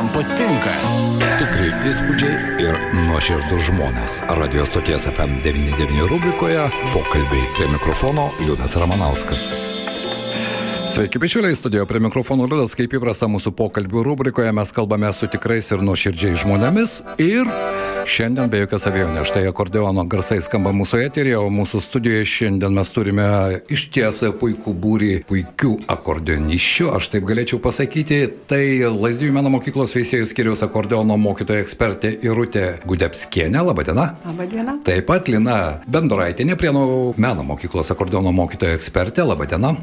man patinka. Tikrai įspūdžiai ir nuoširdus žmonės. Radio stoties FM99 rubrikoje pokalbiai prie mikrofono Liudas Ramanauskas. Sveiki, bičiuliai, studijo prie mikrofono Liudas, kaip įprasta mūsų pokalbių rubrikoje mes kalbame su tikrais ir nuoširdžiai žmonėmis ir Šiandien be jokios abejonės, štai akordeono garsai skamba mūsų eterėje, o mūsų studijoje šiandien mes turime iš ties puikų būrį puikių akordeoniščių, aš taip galėčiau pasakyti, tai Lazdijų meno mokyklos veisėjų skiriaus akordeono mokytoja ekspertė Irutė Gudepskienė, laba diena. Labą dieną. Taip pat Lina Bendraitinė, Prienų meno mokyklos akordeono mokytoja ekspertė, laba diena.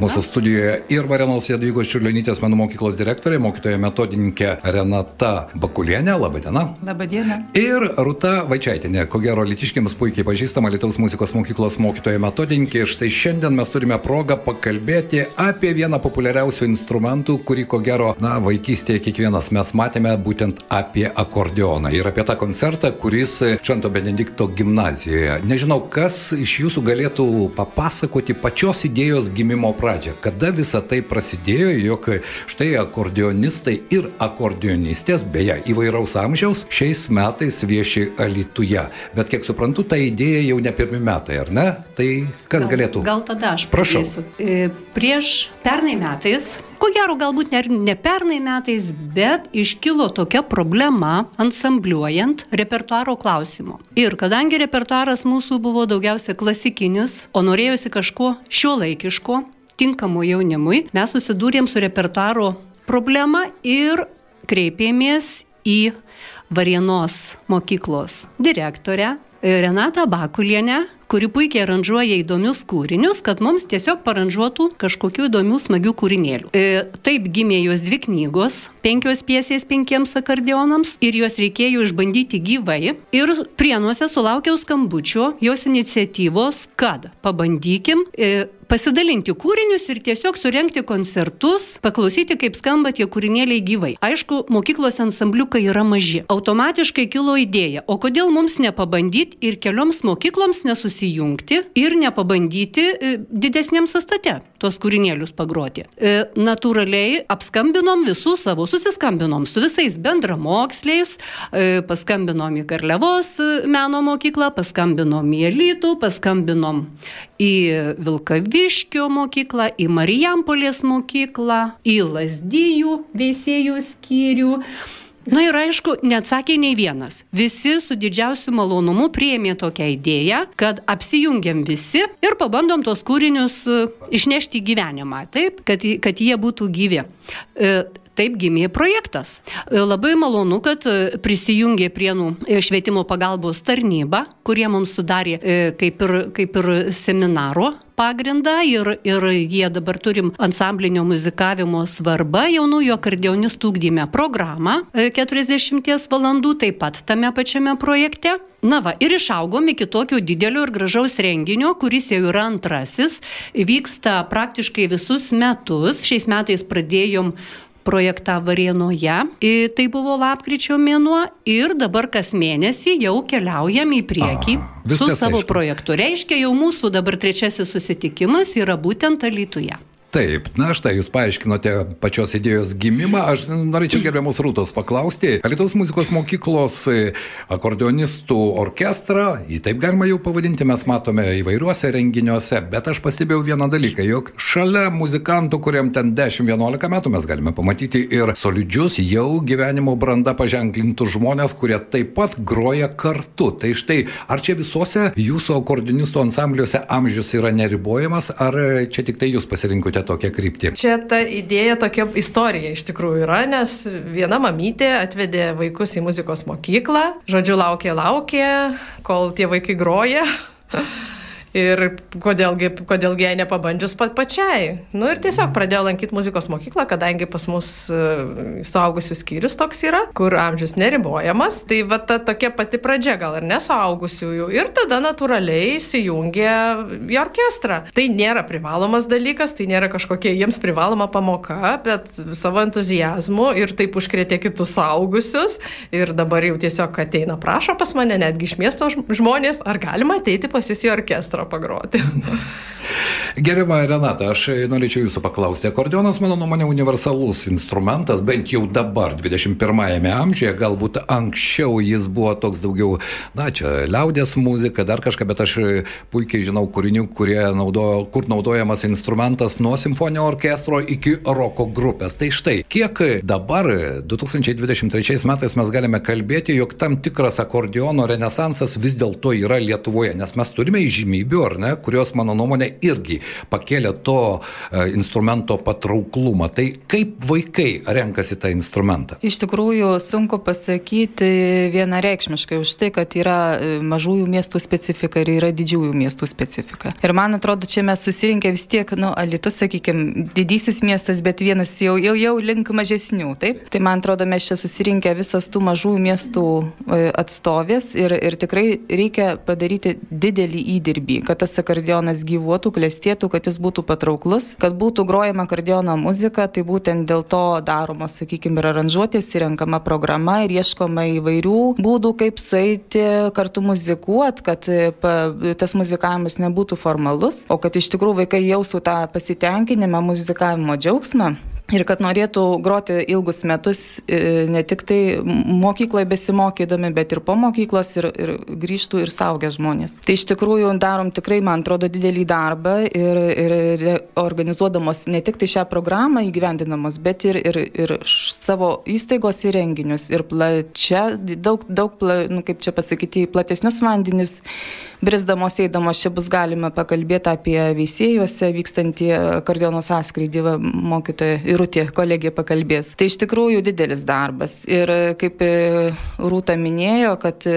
Mūsų studijoje ir Varenos Jadvygos Čiurlionytės meno mokyklos direktorė, mokytoja metodininkė Renata Bakulienė, laba diena. Labą dieną. Ir Rūta Vaičiaitinė, ko gero litiškiams puikiai pažįstama Lietuvos muzikos mokyklos mokytoja metodininkė. Štai šiandien mes turime progą pakalbėti apie vieną populiariausių instrumentų, kurį ko gero, na, vaikystėje kiekvienas mes matėme būtent apie akordeoną ir apie tą koncertą, kuris Švento Benedikto gimnazijoje. Nežinau, kas iš jūsų galėtų papasakoti pačios idėjos gimimo pradžią, kada visa tai prasidėjo, jog štai akordeonistai ir akordeonistės, beje, įvairaus amžiaus, šiais metais metais vieši Alituje. Bet kiek suprantu, ta idėja jau ne pirmi metai, ar ne? Tai kas gal, galėtų? Gal tada aš Prašau. pradėsiu. E, prieš pernai metais Ko gero, galbūt ne, ne pernai metais, bet iškilo tokia problema ansambliuojant repertuaro klausimo. Ir kadangi repertuaras mūsų buvo daugiausia klasikinis, o norėjosi kažko šio laikiško, tinkamo jaunimui, mes susidūrėm su repertuaro problema ir kreipėmės į Varienos mokyklos direktorę Renatą Bakulienę, kuri puikiai aranžuoja įdomius kūrinius, kad mums tiesiog paranžuotų kažkokių įdomių smagių kūrinėlių. E, taip gimė jos dvi knygos, penkios piesės penkiems akordeonams ir juos reikėjo išbandyti gyvai. Ir prienuose sulaukiau skambučio jos iniciatyvos, kad pabandykim e, pasidalinti kūrinius ir tiesiog surenkti koncertus, paklausyti, kaip skamba tie kūrinėliai gyvai. Aišku, mokyklos ansambliukai yra maži. Automatiškai kilo idėja, o kodėl mums nepabandyti ir kelioms mokykloms nesusijungti ir nepabandyti e, didesniam sastate tuos kūrinėlius pagroti. E, natūraliai apskambinom visus savo, susiskambinom su visais bendramoksliais, e, paskambinom į Karlevos meno mokyklą, paskambinom į Elytų, paskambinom į Vilkaviškio mokyklą, į Marijampolės mokyklą, į Lasdyjų veisėjų skyrių. Na ir aišku, neatsakė nei vienas. Visi su didžiausiu malonumu priėmė tokią idėją, kad apsijungiam visi ir pabandom tos kūrinius e, išnešti į gyvenimą, taip, kad, kad jie būtų gyvi. E, taip gimė projektas. E, labai malonu, kad prisijungė prienų švietimo pagalbos tarnyba, kurie mums sudarė kaip ir, kaip ir seminaro pagrindą ir, ir jie dabar turim ansamblinio muzikavimo svarbą jaunųjų akordionistų ugdyme programą 40 valandų taip pat tame pačiame projekte. Na va, ir išaugom iki tokio didelio ir gražaus renginio, kuris jau yra antrasis, vyksta praktiškai visus metus. Šiais metais pradėjom projektą Varienoje. Tai buvo lapkričio mėnuo ir dabar kas mėnesį jau keliaujam į priekį Aha, su savo aišku. projektu. Reiškia, jau mūsų dabar trečiasis susitikimas yra būtent Alytuje. Taip, na štai jūs paaiškinote pačios idėjos gimimą. Aš norėčiau gerbiamus Rūtos paklausti. Lietuvos muzikos mokyklos e, akordeonistų orkestrą, jį taip galima jau pavadinti, mes matome įvairiuose renginiuose, bet aš pastebėjau vieną dalyką, jog šalia muzikantų, kuriam ten 10-11 metų, mes galime pamatyti ir solidžius, jau gyvenimo branda paženklintus žmonės, kurie taip pat groja kartu. Tai štai, ar čia visuose jūsų akordeonistų ansambliuose amžius yra neribojamas, ar čia tik tai jūs pasirinkote tokią kryptį? Čia ta idėja tokia istorija iš tikrųjų yra, nes viena mamytė atvedė vaikus į muzikos mokyklą, žodžiu, laukė, laukė, kol tie vaikai groja. Ir kodėlgi, kodėlgi jai nepabandžius pat pačiai. Nu ir tiesiog pradėjau lankyti muzikos mokyklą, kadangi pas mus uh, suaugusių skyrius toks yra, kur amžius neribojamas. Tai va ta tokia pati pradžia gal ir nesuaugusiųjų. Ir tada natūraliai įsijungė į orkestrą. Tai nėra privalomas dalykas, tai nėra kažkokia jiems privaloma pamoka, bet savo entuzijazmu ir taip užkrėtė kitus suaugusius. Ir dabar jau tiesiog ateina, prašo pas mane netgi iš miesto žmonės, ar galima ateiti pas jūs į orkestrą pagroti. Gerima Renata, aš norėčiau jūsų paklausti. Akordionas, mano nuomonė, universalus instrumentas, bent jau dabar, 21-ame amžiuje, galbūt anksčiau jis buvo toks daugiau, na, čia liaudės muzika, dar kažką, bet aš puikiai žinau kūrinių, naudojo, kur naudojamas instrumentas nuo simfoninio orkestro iki roko grupės. Tai štai, kiek dabar, 2023 metais mes galime kalbėti, jog tam tikras akordiono renesansas vis dėlto yra Lietuvoje, nes mes turime įžymybių, ar ne, kurios, mano nuomonė, irgi pakėlė to e, instrumento patrauklumą. Tai kaip vaikai renkasi tą instrumentą? Iš tikrųjų, sunku pasakyti vienareikšmiškai už tai, kad yra e, mažųjų miestų specifika ir yra didžiųjų miestų specifika. Ir man atrodo, čia mes susirinkę vis tiek, nu, Alitus, sakykime, didysis miestas, bet vienas jau, jau, jau link mažesnių, taip? Tai man atrodo, mes čia susirinkę visos tų mažųjų miestų e, atstovės ir, ir tikrai reikia padaryti didelį įdirbį, kad tas akordionas gyvuotų, klestėtų, kad jis būtų patrauklus, kad būtų grojama akordiono muzika, tai būtent dėl to daromos, sakykime, ir aranžuotės, įrenkama programa ir ieškoma įvairių būdų, kaip sueiti kartu muzikuoti, kad pa, tas muzikavimas nebūtų formalus, o kad iš tikrųjų vaikai jaustų tą pasitenkinimą, muzikavimo džiaugsmą ir kad norėtų groti ilgus metus e, ne tik tai mokykloje besimokydami, bet ir po mokyklos ir, ir grįžtų ir saugę žmonės. Tai iš tikrųjų darom tikrai, man atrodo, didelį darbą ir, ir, ir organizuodamos ne tik tai šią programą įgyvendinamos, bet ir, ir, ir savo įstaigos įrenginius ir plačia, daug, daug pla, nu, kaip čia pasakyti, platesnius vandenis. Brisdamos eidamos čia bus galima pakalbėti apie veisėjuose vykstantį kardiono sąskrydį mokytoja ir Rūtė kolegė pakalbės. Tai iš tikrųjų didelis darbas. Ir kaip Rūta minėjo, kad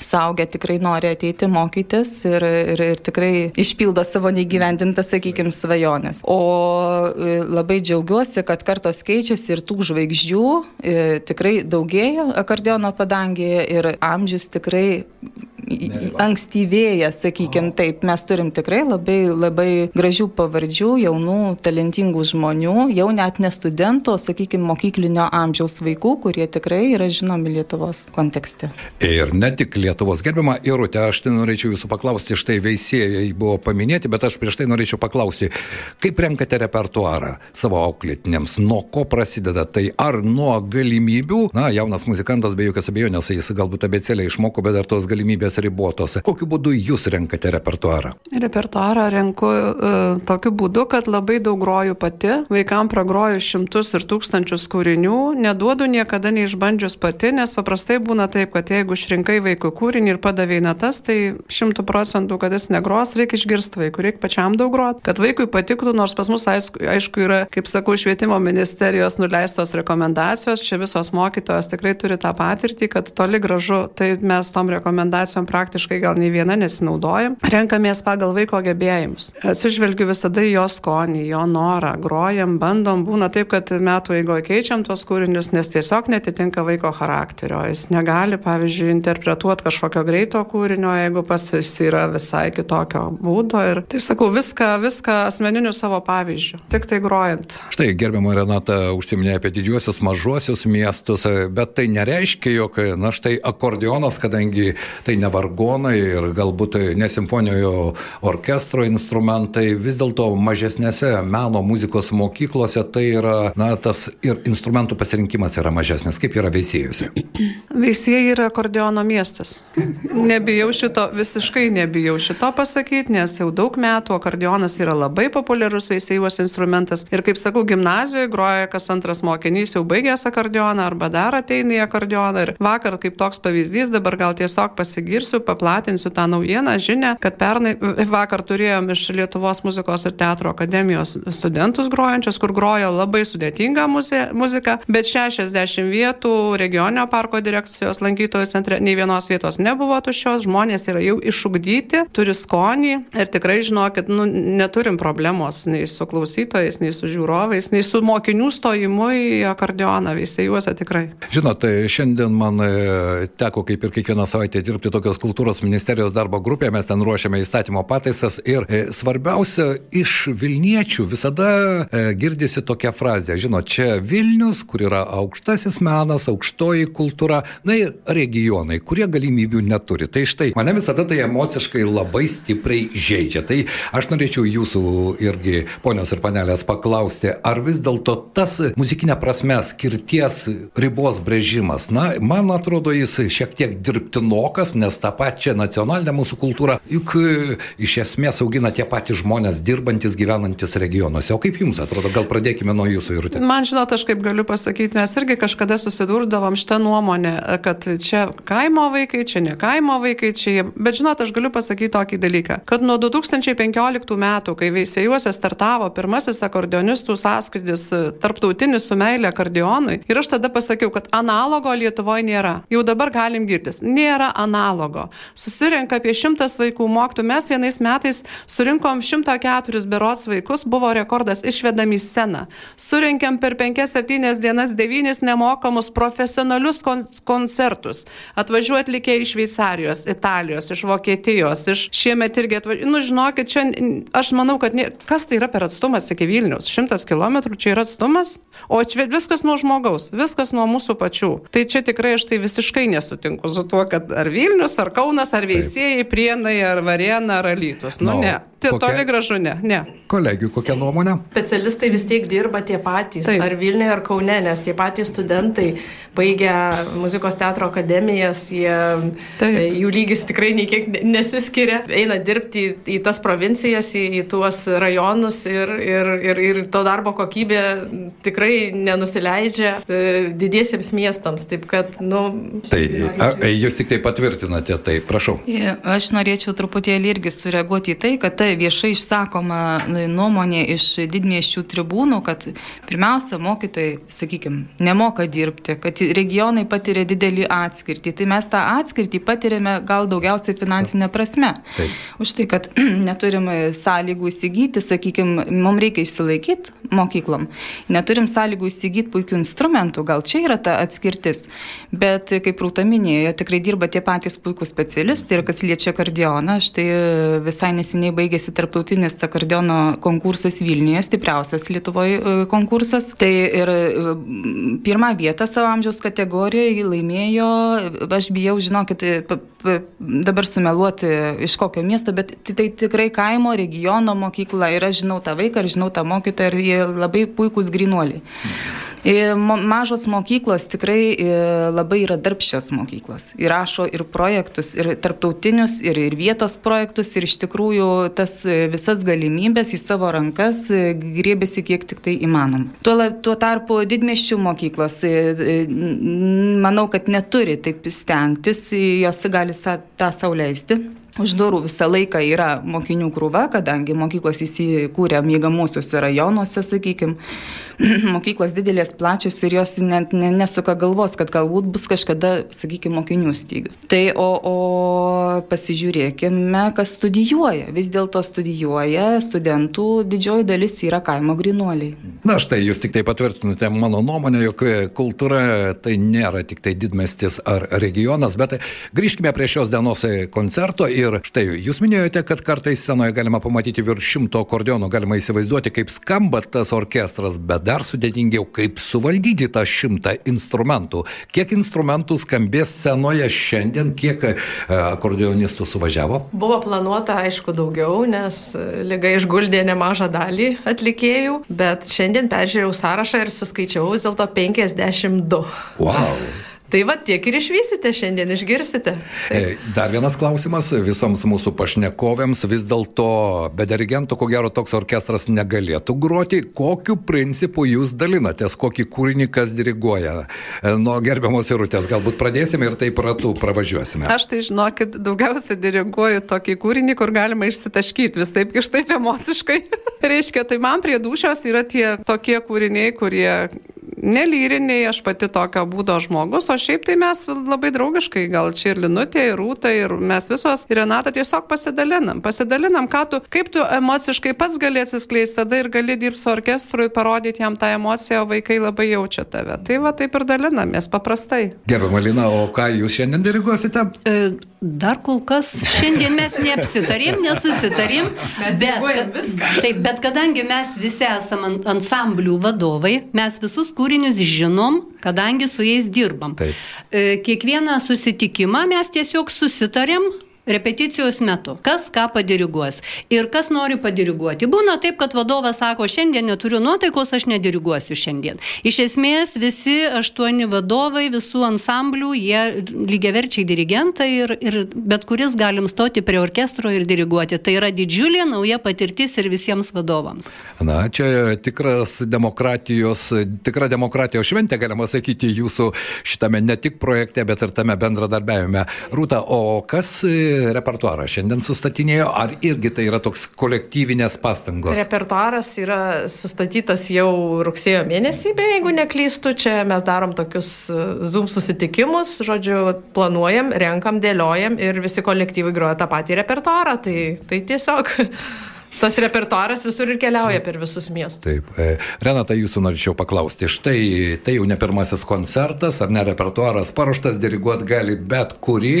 Saugę tikrai nori ateiti mokytis ir, ir, ir tikrai išpildo savo neįgyvendintas, sakykime, svajonės. O e, labai džiaugiuosi, kad kartos keičiasi ir tų žvaigždžių e, tikrai daugėja akordiono padangėje ir amžius tikrai ankstyvėja, sakykime taip. Mes turim tikrai labai, labai gražių pavardžių, jaunų, talentingų žmonių, jau net ne studentų, sakykime, mokyklinio amžiaus vaikų, kurie tikrai yra žinomi Lietuvos kontekste. Ir ne tik Lietuvos gerbima Irutė, aš tai norėčiau jūsų paklausti, štai veisėjai buvo paminėti, bet aš prieš tai norėčiau paklausti, kaip renkate repertuarą savo auklėtiniams, nuo ko prasideda? Tai, ar nuo galimybių, na, jaunas muzikantas be jokios abejonės, jis galbūt abecelę išmoko, bet dar tos galimybės ribotos. Kokiu būdu jūs renkate repertuarą? Repertuarą renku uh, tokiu būdu, kad labai daug groju pati, vaikam pragroju šimtus ir tūkstančius kūrinių, neduodu niekada neišbandžius pati, nes paprastai būna taip, kad jeigu išrinkai vaiko kūrinį ir padavėjai natas, tai šimtų procentų, kad jis negros, reikia išgirsti vaikų, reikia pačiam daug groti, kad vaikui patiktų, nors pas mus aišku, aišku yra, kaip sakau, švietimo ministerijos nuleistos rekomendacijos, čia visos mokytojos tikrai turi tą patirtį, kad toli gražu, tai mes tom rekomendacijom praktiškai gal nei viena nesinaudojam. Renkamės pagal vaiko gebėjimus. Atsižvelgiu visada į jo skonį, jo norą. Grojam, bandom, būna taip, kad metų eigoje keičiam tuos kūrinius, nes tiesiog netitinka vaiko charakterio. Jis negali, pavyzdžiui, interpretuoti kažkokio greito kūrinio, jeigu pas jis yra visai kitokio būdo. Ir tai sakau, viską, viską asmeniniu savo pavyzdžiu. Tik tai grojant. Štai gerbiamo Renata užsiminė apie didžiuosius mažuosius miestus, bet tai nereiškia, jog, na štai akordionas, kadangi tai ne vargonai ir galbūt ne simfoniojo orkestro instrumentai, vis dėlto mažesnėse meno muzikos mokyklose tai yra, na, tas ir instrumentų pasirinkimas yra mažesnis, kaip yra veisėjose. Veisėjai yra akordeono miestas. Nebijau šito, visiškai nebijau šito pasakyti, nes jau daug metų akordeonas yra labai populiarus veisėjos instrumentas. Ir kaip sakau, gimnazijoje groja kas antras mokinys jau baigęs akordeoną arba dar ateina į akordeoną. Ir vakar kaip toks pavyzdys, dabar gal tiesiog pasigirsiu paplatinsiu tą naujieną, žinę, kad pernai vakar turėjom iš Lietuvos muzikos ir teatro akademijos studentus grojančius, kur groja labai sudėtinga muzika, bet 60 vietų regioninio parko direkcijos lankytojų centre, nei vienos vietos nebuvo tuščios, žmonės yra jau išugdyti, turi skonį ir tikrai žinokit, nu, neturim problemos nei su klausytojais, nei su žiūrovais, nei su mokinių stojimu į akordeoną, visi juose tikrai. Žinot, tai šiandien man e, teko kaip ir kiekvieną savaitę dirbti tokios Lietuvos kultūros ministerijos darbo grupėje, mes ten ruošiame įstatymo pataisas ir e, svarbiausia, iš Vilniečių visada e, girdisi tokia frazė, žinot, čia Vilnius, kur yra aukštasis menas, aukštoji kultūra, na ir regionai, kurie galimybių neturi. Tai štai, mane visada tai emociškai labai stipriai žaidžia. Tai aš norėčiau jūsų irgi, ponios ir panelės, paklausti, ar vis dėlto tas muzikinė prasme skirties ribos brėžimas, na, man atrodo, jis šiek tiek dirbtinokas, nes tą pačią nacionalinę mūsų kultūrą juk e, iš esmės augina tie patys žmonės dirbantis, gyvenantis regionuose. O kaip jums atrodo, gal pradėkime nuo jūsų ir Man žinot, aš kaip galiu pasakyti, mes irgi kažkada susidurdavom šitą nuomonę, kad čia kaimo vaikai, čia ne kaimo vaikai, čia, bet žinot, aš galiu pasakyti tokį dalyką, kad nuo 2015 metų, kai Veisėjuose startavo pirmasis akordionistų sąskrydis e, tarptautinis su meilė akordionui, ir aš tada pasakiau, kad analogo Lietuvoje nėra. Jau dabar galim girtis. Nėra analogo. Susirenka apie šimtas vaikų moktų. Mes vienais metais surinkom 104 berots vaikus, buvo rekordas išvedami į sceną. Surinkėm per 5-7 dienas 9 nemokamus profesionalius kon koncertus. Atvažiuoja atlikėjai iš Šveicarijos, Italijos, iš Vokietijos, iš šiemet irgi atvažiuoja. Nu, žinokit, čia aš manau, kad ne, kas tai yra per atstumas iki Vilnius? Šimtas kilometrų čia yra atstumas? O čia viskas nuo žmogaus, viskas nuo mūsų pačių. Tai čia tikrai aš tai visiškai nesutinku su tuo, kad ar Vilnius, ar Kaunas, ar Veisėjai, Prienai, ar Varėna, ar Alytus. Nu, no, ne. Tai kokia... toli gražu ne, ne. Kolegių kokią nuomonę? Specialistai vis tiek dirba tie patys, Taip. ar Vilniuje, ar Kaune, nes tie patys studentai baigę muzikos teatro akademijas, jie, Taip. jų lygis tikrai niekiek nesiskiria, eina dirbti į, į tas provincijas, į, į tuos rajonus ir, ir, ir, ir to darbo kokybė tikrai nenusileidžia e, didiesiems miestams. Taip kad, nu. Tai a, jūs tik tai patvirtinate, tai prašau. Aš norėčiau truputėlį irgi sureaguoti į tai, kad ta viešai išsakoma nuomonė iš didmieščių tribūnų, kad pirmiausia, mokytojai, sakykime, nemoka dirbti, kad regionai patiria didelį atskirtį. Tai mes tą atskirtį patiriame gal daugiausiai finansinė prasme. Taip. Už tai, kad neturim sąlygų įsigyti, sakykime, mums reikia išsilaikyti mokyklom, neturim sąlygų įsigyti puikių instrumentų, gal čia yra ta atskirtis. Bet, kaip Rūta minėjo, tikrai dirba tie patys puikūs specialistai ir kas liečia kardioną, štai visai neseniai baigėsi tarptautinis akordiono konkursas Vilniuje, stipriausias Lietuvoje konkursas. Tai ir e, pirmą vietą savo amžiaus kategorijoje laimėjo, aš bijau, žinokit, dabar sumeluoti iš kokio miesto, bet tai, tikrai kaimo regiono mokykla ir aš žinau tą vaiką ir žinau tą mokytoją ir jie labai puikūs grinuoliai. Mažos mokyklos tikrai labai yra darbščios mokyklos. Įrašo ir projektus, ir tarptautinius, ir, ir vietos projektus, ir iš tikrųjų tas visas galimybės į savo rankas grėbėsi kiek tik tai įmanom. Tuo, tuo tarpu didmeščių mokyklos, manau, kad neturi taip stengtis, jos gali tą sauliaisti. Už durų visą laiką yra mokinių krūva, kadangi mokyklos įsikūrė mėgamosiuose rajonuose, sakykime. mokyklos didelės, plačios ir jos net ne, nesuka galvos, kad galbūt bus kažkada, sakykime, mokinių stygius. Tai o, o pasižiūrėkime, kas studijuoja. Vis dėlto studijuoja studentų didžioji dalis yra kaimo grinuoliai. Na štai, jūs tik tai patvirtinote mano nuomonę, jog kultūra tai nėra tik tai didmestis ar regionas, bet grįžkime prie šios dienos koncerto ir štai jūs minėjote, kad kartais scenoje galima pamatyti virš šimto akordionų, galima įsivaizduoti, kaip skamba tas orkestras, bet dar sudėtingiau, kaip suvaldyti tą šimtą instrumentų. Kiek instrumentų skambės scenoje šiandien, kiek e, akordionistų suvažiavo? Buvo planuota, aišku, daugiau, nes lyga išguldė nemažą dalį atlikėjų, bet šiandien peržiūrėjau sąrašą ir suskaičiavau vis dėlto 52. Wow. Tai va tiek ir išvysite šiandien, išgirsite. Taip. E, dar vienas klausimas visoms mūsų pašnekovėms. Vis dėlto be dirigento, ko gero, toks orkestras negalėtų groti. Kokiu principu jūs dalinatės, kokį kūrinį kas diriguoja? E, nuo gerbiamos irutės galbūt pradėsime ir taip ratų pravažiuosime. Aš tai žinokit, daugiausia diriguoju tokį kūrinį, kur galima išsitaškyti visai kitaip emociškai. Reiškia, tai man prie dušios yra tie tokie kūriniai, kurie nelyriniai, aš pati tokio būdo žmogus, o šiaip tai mes labai draugiškai, gal čia ir Linutė, ir Rūta, ir mes visos, ir Renata tiesiog pasidalinam. Pasidalinam, ką tu, kaip tu emociškai pats galėsi skleisti, tada ir gali dirbti su orkestru parodyti jam tą emociją, o vaikai labai jaučia tave. Tai va taip ir dalinamės paprastai. Gerbiama Lina, o ką jūs šiandien diriguosite? E, dar kol kas šiandien mes neapsitarėm, nesusitarėm. diriguojam viską. Taip, bet kadangi mes visi esame ansamblių vadovai, mes visus kūrinius žinom, kadangi su jais dirbam. Taip. E, Kiekvieną susitikimą mes tiesiog susitarėm, repeticijos metu, kas ką padiriguos ir kas nori padiriguoti. Būna taip, kad vadovas sako, šiandien neturiu nuotaikos, aš nediriguosiu šiandien. Iš esmės visi aštuoni vadovai, visų ansamblių, jie lygiaverčiai dirigentai ir, ir bet kuris galim stoti prie orkestro ir diriguoti. Tai yra didžiulė nauja patirtis ir visiems vadovams. Na, čia tikras demokratijos, tikra demokratijos šventė, galima sakyti, jūsų šitame ne tik projekte, bet ir tame bendradarbiavime. Rūta, o kas repertuarą šiandien sustatinėjo, ar irgi tai yra toks kolektyvinės pastangos? Repertuaras yra sustatytas jau rugsėjo mėnesį, be jeigu neklystu, čia mes darom tokius e, Zoom susitikimus, žodžiu, planuojam, renkam, dėliojam ir visi kolektyvai groja tą patį repertuarą, tai, tai tiesiog tas repertuaras visur ir keliauja per visus miestus. Taip. e, Renata, jūsų norėčiau paklausti. Štai tai jau ne pirmasis koncertas, ar ne repertuaras paruoštas, diriguot gali bet kurį.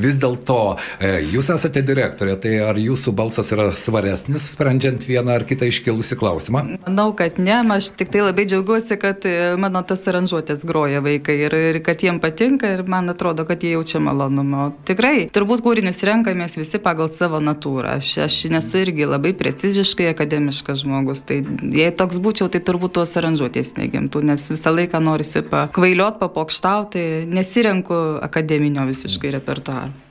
Vis dėlto e, jūs esate direktorė, tai ar jūsų balsas yra svaresnis, sprendžiant vieną ar kitą iškilusi klausimą? Manau, kad ne, aš tik tai labai džiaugiuosi, kad e, mano tas aranžuotės groja vaikai ir, ir kad jiem patinka ir man atrodo, kad jie jaučia malonumą. Tikrai, turbūt kūrinius renkamės visi pagal savo natūrą. Aš, aš nesu irgi labai preciziškai akademiškas žmogus. Tai jei toks būčiau, tai turbūt tos aranžuotės negimtų, nes visą laiką norisi pakvailiot, papokštauti, nesirenku akademinio visiškai repertuaro.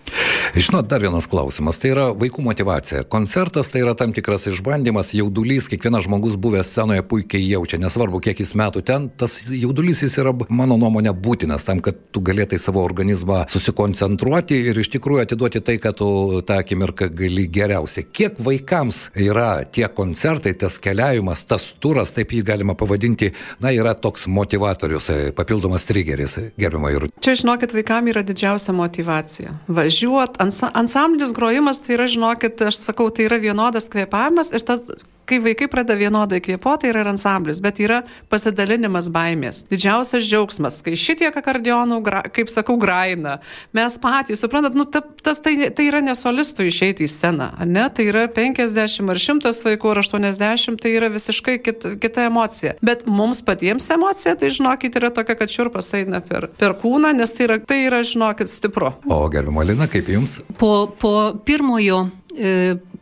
Žinot, dar vienas klausimas. Tai yra vaikų motivacija. Koncertas tai yra tam tikras išbandymas, jaudulys, kiekvienas žmogus buvęs scenoje puikiai jaučia, nesvarbu, kiek jis metų ten, tas jaudulys jis yra, mano nuomonė, būtinas tam, kad tu galėtai savo organizmą susikoncentruoti ir iš tikrųjų atiduoti tai, kad tu tą akimirką gali geriausiai. Kiek vaikams yra tie koncertai, tas keliavimas, tas turas, taip jį galima pavadinti, na, yra toks motivatorius, papildomas trigeris, gerbima ir. Čia, žinokit, vaikams yra didžiausia motivacija. Važiuot, ansa, ansamblis grojimas, tai yra, žinokit, aš sakau, tai yra vienodas kvepavimas ir tas kai vaikai pradeda vienodai kvėpuoti, tai yra ir ansamblis, bet yra pasidalinimas baimės. Didžiausias džiaugsmas, kai šitiek akordionų, kaip sakau, graina. Mes patys, suprantat, nu, ta, tas, tai, tai yra nesolistų išeiti į sceną, ne? Tai yra 50 ar 100 vaikų ar 80, tai yra visiškai kit, kita emocija. Bet mums patiems emocija, tai žinokit, yra tokia, kad šiurpas eina per, per kūną, nes tai yra, tai yra, žinokit, stipru. O gerbima Lina, kaip jums? Po, po pirmojo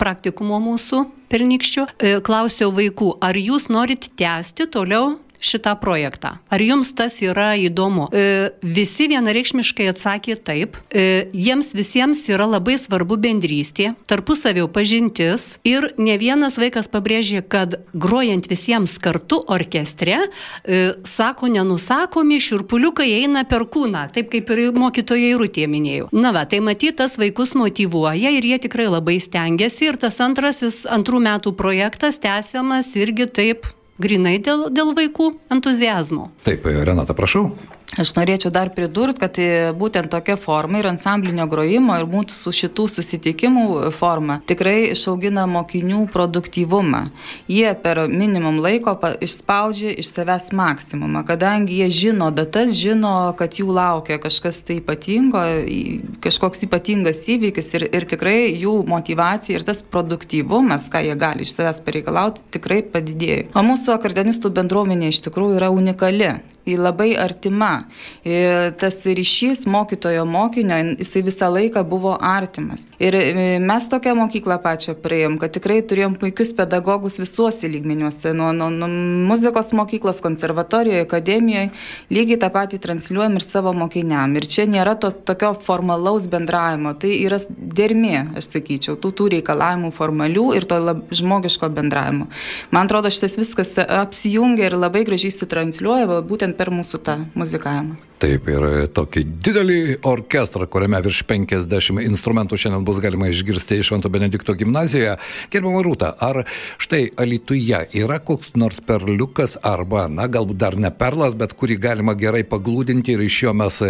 praktikumo mūsų pernykščių e, klausiau vaikų, ar jūs norit tęsti toliau šitą projektą. Ar jums tas yra įdomu? E, visi vienareikšmiškai atsakė taip. E, jiems visiems yra labai svarbu bendrystė, tarpusavio pažintis ir ne vienas vaikas pabrėžė, kad grojant visiems kartu orkestre, e, sako, nenusakomi širpuliukai eina per kūną, taip kaip ir mokytojai rūtė minėjau. Na va, tai matytas vaikus motivuoja ir jie tikrai labai stengiasi ir tas antrasis antrų metų projektas tęsiamas irgi taip grinai dėl, dėl vaikų entuzijazmo. Taip, Renata, prašau. Aš norėčiau dar pridurti, kad e, būtent tokia forma ir ansamblinio grojimo ir mūsų šitų susitikimų forma tikrai išaugina mokinių produktyvumą. Jie per minimum laiko pa- išspaudžia iš savęs maksimumą, kadangi jie žino datas, žino, kad jų laukia kažkas tai ypatingo, kažkoks ypatingas įvykis ir, ir tikrai jų motivacija ir tas produktyvumas, ką jie gali iš savęs pareikalauti, tikrai padidėjo. O mūsų akordeonistų bendruomenė iš tikrųjų yra unikali. Labai artima. Ir tas ryšys mokytojo mokinio, jisai visą laiką buvo artimas. Ir e, mes tokią mokyklą pačią praėjom, kad tikrai turėjom puikius pedagogus visuose lygmeniuose, nuo, nuo, nuo muzikos mokyklos, konservatorijoje, akademijoje, lygiai tą patį transliuojam ir savo mokiniam. Ir čia nėra to tokio formalaus bendravimo, tai yra dermė, aš sakyčiau, tų, tų reikalavimų formalių ir to lab, žmogiško bendravimo. Man atrodo, šitas viskas apsijungia ir labai gražiai sitransliuoja būtent per mūsų tą muzikavimą. Taip, ir tokį didelį orkestrą, kuriame virš 50 instrumentų šiandien bus galima išgirsti iš Švento Benedikto gimnazijoje. Gerbama Rūta, ar štai Alituje yra koks nors perliukas arba, na, galbūt dar ne perlas, bet kurį galima gerai paglūdinti ir iš jo mes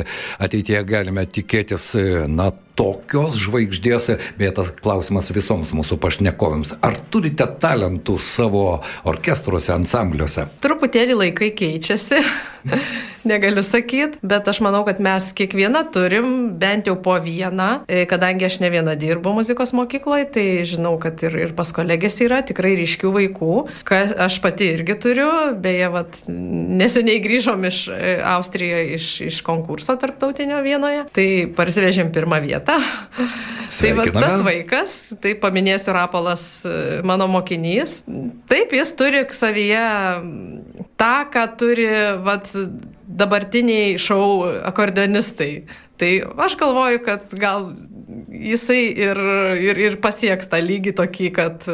ateityje galime tikėtis, na, tokios žvaigždės, beje, tas klausimas visoms mūsų pašnekovėms. Ar turite talentų savo orkestruose, ansambliuose? Truputėlį laikai keičiasi. negaliu sakyti, bet aš manau, kad mes kiekvieną turim bent jau po vieną, e, kadangi aš ne viena dirbu muzikos mokykloje, tai žinau, kad ir, ir pas kolegės yra tikrai ryškių vaikų, kad aš pati irgi turiu, beje, vat, neseniai grįžom iš e, Austrijoje iš, iš konkurso tarptautinio vienoje, tai parsivežėm pirmą vietą. tai vat, tas vaikas, tai paminėsiu Rapolas, e, mano mokinys, taip jis turi savyje tą, ką turi vat, dabartiniai šou akordeonistai. Tai aš galvoju, kad gal jisai ir, ir, ir pasieks tą lygį tokį, kad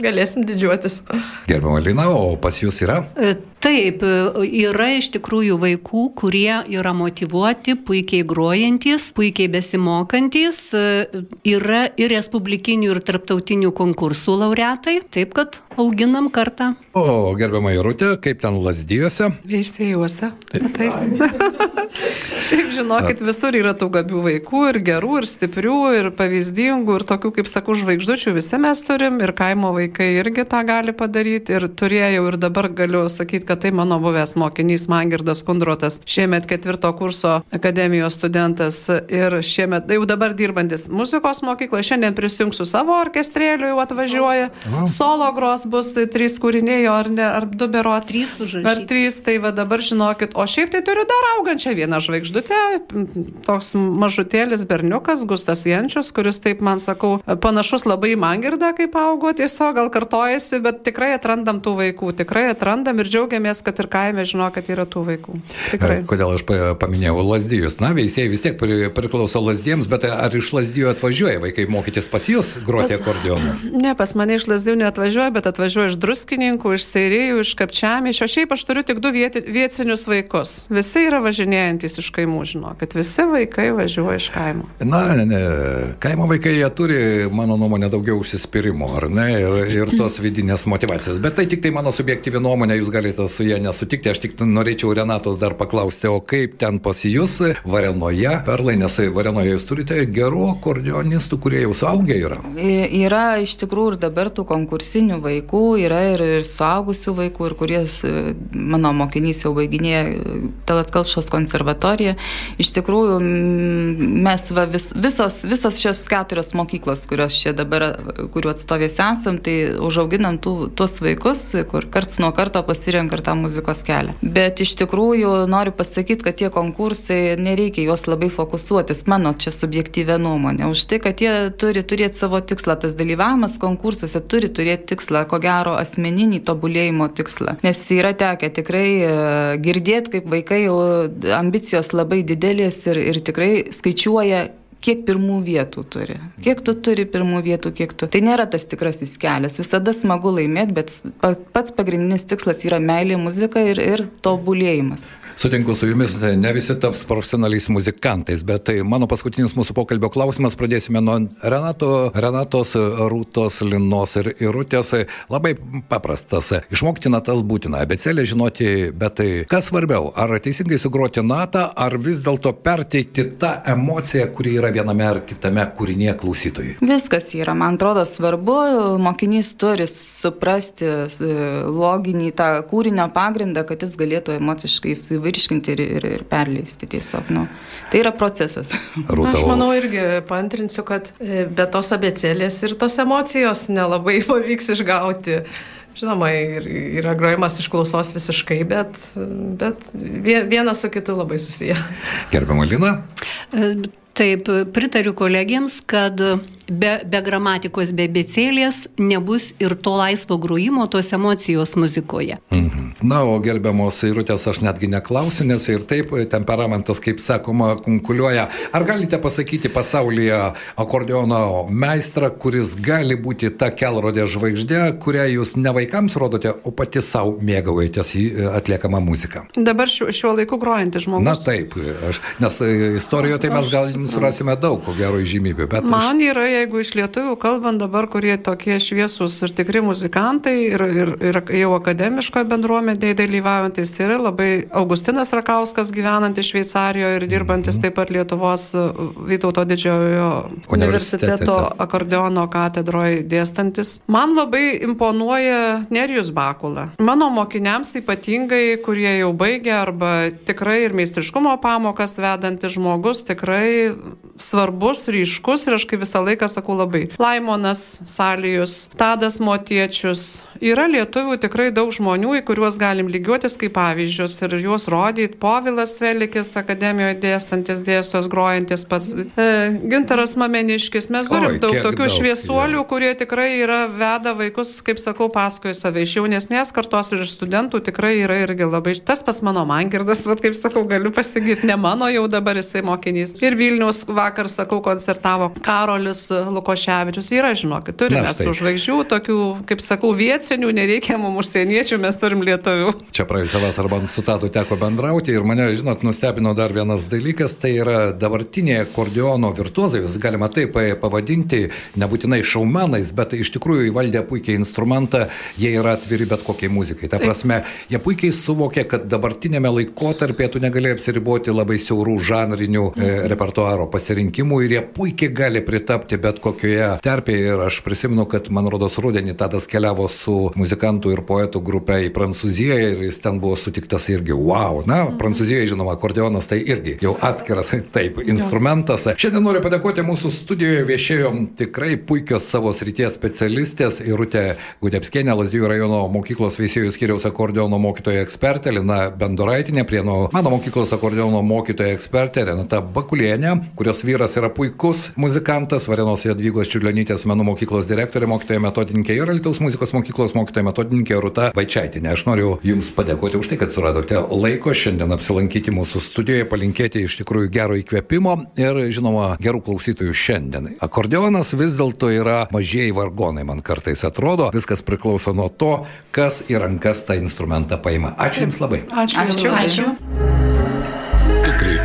galėsim didžiuotis. Gerbiama Lina, o pas jūs yra? E, taip, yra iš tikrųjų vaikų, kurie yra motivuoti, puikiai grojantis, puikiai besimokantis, e, yra ir respublikinių, ir tarptautinių konkursų laureatai, taip kad auginam kartą. O gerbiama Irutė, kaip ten lasdyjuose? Veisėjuose. Šiaip žinokit, visur yra tų gabių vaikų, ir gerų, ir stiprių, ir pavyzdingų, ir tokių, kaip sakau, žvaigždučių visi mes turim, ir kaimo vaikai irgi tą gali padaryti, ir turėjau, ir dabar galiu sakyti, kad tai mano buvęs mokinys Mangirdas Kundrotas, šiemet ketvirto kurso akademijos studentas, ir šiemet jau dabar dirbantis muzikos mokykloje, šiandien prisijungsiu savo orkestrėliu, jau atvažiuoja, solo. Gros bus trys kūriniai, ar ne, ar du berots. Trys užrašyti. Ar trys, tai va dabar žinokit, o šiaip tai turiu dar augančią vieną žvaigždutę, toks mažutėlis berniukas, Gustas Jančius, kuris taip man sakau, panašus labai į Mangirdą, kaip augo, tiesiog gal kartojasi, bet tikrai atrandam tų vaikų, tikrai atrandam ir džiaugiamės, kad ir kaime žino, kad yra tų vaikų. Tikrai. Kodėl aš paminėjau lasdijus? Na, veisėjai vis tiek priklauso lasdiems, bet ar iš lasdijų atvažiuoja vaikai mokytis pas jūs groti akordeonu? Ne, pas mane iš lasdijų neatvažiuoja, bet atvažiuoja iš druskininkų, iš seirijų, iš kapčiamišio. Šiaip aš turiu tik du vieti, vietinius vaikus. Visi yra važinėjantis iš kaimų, žinau, kad visi vaikai važiuoja iš kaimo. Na, ne, ne, kaimo vaikai jie turi, mano nuomonė, daugiau užsispyrimo, ar ne, ir, ir tos vidinės motivacijos. Bet tai tik tai mano subjektyvi nuomonė, jūs galite su ją nesutikti. Aš tik norėčiau Renatos dar paklausti, o kaip ten pas jūs Varenoje, Perlai, nes Varenoje jūs turite gerų akordionistų, kurie jau suaugę yra. Yra iš tikrųjų ir dabar tų konkursinių vaikų, yra ir, ir suaugusių vaikų, ir kurie, mano mokinys jau baiginėja Talatkalšos konservatoriją. Iš tikrųjų, mes va, vis, visos, visos šios keturios mokyklos, kurios čia dabar, kuriuo atstovės esam, tai užauginam tų, tuos vaikus, kur karts nuo karto pasirenka ir tą muzikos kelią. Bet iš tikrųjų noriu pasakyti, kad tie konkursai, nereikia juos labai fokusuotis, mano čia subjektyvė nuomonė. Už tai, kad jie turi turėti savo tikslą, tas dalyvavimas konkursuose turi turėti tikslą, ko gero asmeninį tobulėjimo tikslą. Nes yra tekę tikrai e, girdėti, kaip vaikai ambicijos labai didelės ir, ir tikrai skaičiuoja kiek pirmų vietų turi. Kiek tu turi pirmų vietų, kiek tu. Tai nėra tas tikrasis kelias. Visada smagu laimėti, bet pats pagrindinis tikslas yra meilė muzika ir, ir tobulėjimas. Sutinku su jumis, ne visi taps profesionaliais muzikantais, bet tai mano paskutinis mūsų pokalbio klausimas. Pradėsime nuo Renato, Renatos, Rūtos, Linos ir Irutės. Labai paprastas. Išmokti natas būtina, abecelė žinoti, bet tai kas svarbiau, ar teisingai sugroti natą, ar vis dėlto perteikti tą emociją, kuri yra viename ar kitame kūrinėje klausytojui. Viskas yra, man atrodo, svarbu, mokinys turi suprasti loginį tą kūrinio pagrindą, kad jis galėtų emociškai suvaidinti suvirškinti ir, ir, ir perleisti tiesiog. Nu, tai yra procesas. Rūta, Aš manau irgi pantrinsiu, kad e, be tos abecelės ir tos emocijos nelabai pavyks išgauti. Žinoma, ir, yra grojimas iš klausos visiškai, bet, bet vienas su kitu labai susiję. Gerbiama Lina? E, Taip, pritariu kolegiams, kad be, be gramatikos, be becėlės nebus ir to laisvo grojimo, tos emocijos muzikoje. Mhm. Na, o gerbiamos įrutės aš netgi neklausiu, nes ir taip temperamentas, kaip sakoma, kunkuliuoja. Ar galite pasakyti pasaulyje akordeono meistrą, kuris gali būti ta kelrodė žvaigždė, kurią jūs ne vaikams rodote, o pati savo mėgaujatės atliekamą muziką? Dabar šiuo, šiuo laiku grojantis žmogus. Na taip, aš, nes istorijoje tai mes gal surasime daug, ko gero, žymybių. Man aš... yra, jeigu iš lietuvių kalbant dabar, kurie tokie šviesus ir tikri muzikantai ir, ir, ir jau akademiškoje bendruomenėje dalyvaujantis, yra labai Augustinas Rakauskas gyvenantis Šveicarijoje ir dirbantis mm -hmm. taip pat Lietuvos uh, Vytauto didžiojo universiteto akordeono katedroje dėstantis. Man labai imponuoja Nerijus Bakula. Mano mokiniams ypatingai, kurie jau baigė arba tikrai ir meistriškumo pamokas vedantis žmogus, tikrai svarbus, ryškus ir aš kaip visą laiką sakau labai. Laimonas Salijus, Tadas Motiečius. Yra lietuvių tikrai daug žmonių, į kuriuos galim lygiuotis kaip pavyzdžius ir juos rodyti. Povilas Velikis, akademijoje dėstantis dėstos, grojantis pas e, Gintaras Mameniškis. Mes turim Oi, daug tokių daug, šviesuolių, ja. kurie tikrai yra veda vaikus, kaip sakau, paskui save. Iš jaunesnės kartos ir iš studentų tikrai yra irgi labai. Tas pas mano mangirdas, vad kaip sakau, galiu pasigirti, ne mano jau dabar jisai mokinys. Ir Vilnius vakar, sakau, koncertavo Karolis Lukoševičius. Yra, žinokit, turime su žvaigždžių, tokių, kaip sakau, vietinių, nereikia mums užsieniečių, mes turim lietuvių. Čia praėjusią vasarą man su Tatu teko bendrauti ir mane, žinot, nustebino dar vienas dalykas, tai yra dabartinė akordeono virtuozai, jūs galima taip pavadinti, nebūtinai šaumenais, bet iš tikrųjų įvaldę puikiai instrumentą, jie yra atviri bet kokiai muzikai. Ta taip. prasme, jie puikiai suvokia, kad dabartinėme laikotarpėje tu negali apsiriboti labai siaurų žanrinių e, mhm. Repertuaro pasirinkimų ir jie puikiai gali pritapti bet kokioje terpėje. Ir aš prisimenu, kad man rodos rudenį Tadas keliavo su muzikantų ir poetų grupe į Prancūziją ir jis ten buvo sutiktas irgi, wow. Na, mhm. Prancūzijoje, žinoma, akordeonas tai irgi jau atskiras, taip, instrumentas. Šiandien noriu padėkoti mūsų studijoje viešėjom tikrai puikios savo srities specialistės Irutė Gudepskienė, Lasdijų rajono mokyklos veisėjų skiriaus akordeono mokytoja ekspertė, Lina Bendoraitinė, Prieno mano mokyklos akordeono mokytoja ekspertė, Renata Bakulienė, kurios vyras yra puikus muzikantas, Varenos Jadvygos Čiulionytės menų mokyklos direktorė, mokytoja metodininkė ir Alitaus muzikos mokyklos mokytoja metodininkė Rūta Vaičiaitinė. Aš noriu Jums padėkoti už tai, kad suradote laiko šiandien apsilankyti mūsų studijoje, palinkėti iš tikrųjų gero įkvėpimo ir, žinoma, gerų klausytojų šiandien. Akordeonas vis dėlto yra mažieji vargonai, man kartais atrodo. Viskas priklauso nuo to, kas į rankas tą instrumentą paima. Ačiū Jums labai. Ačiū. Ačiū. Ačiū. Tikrai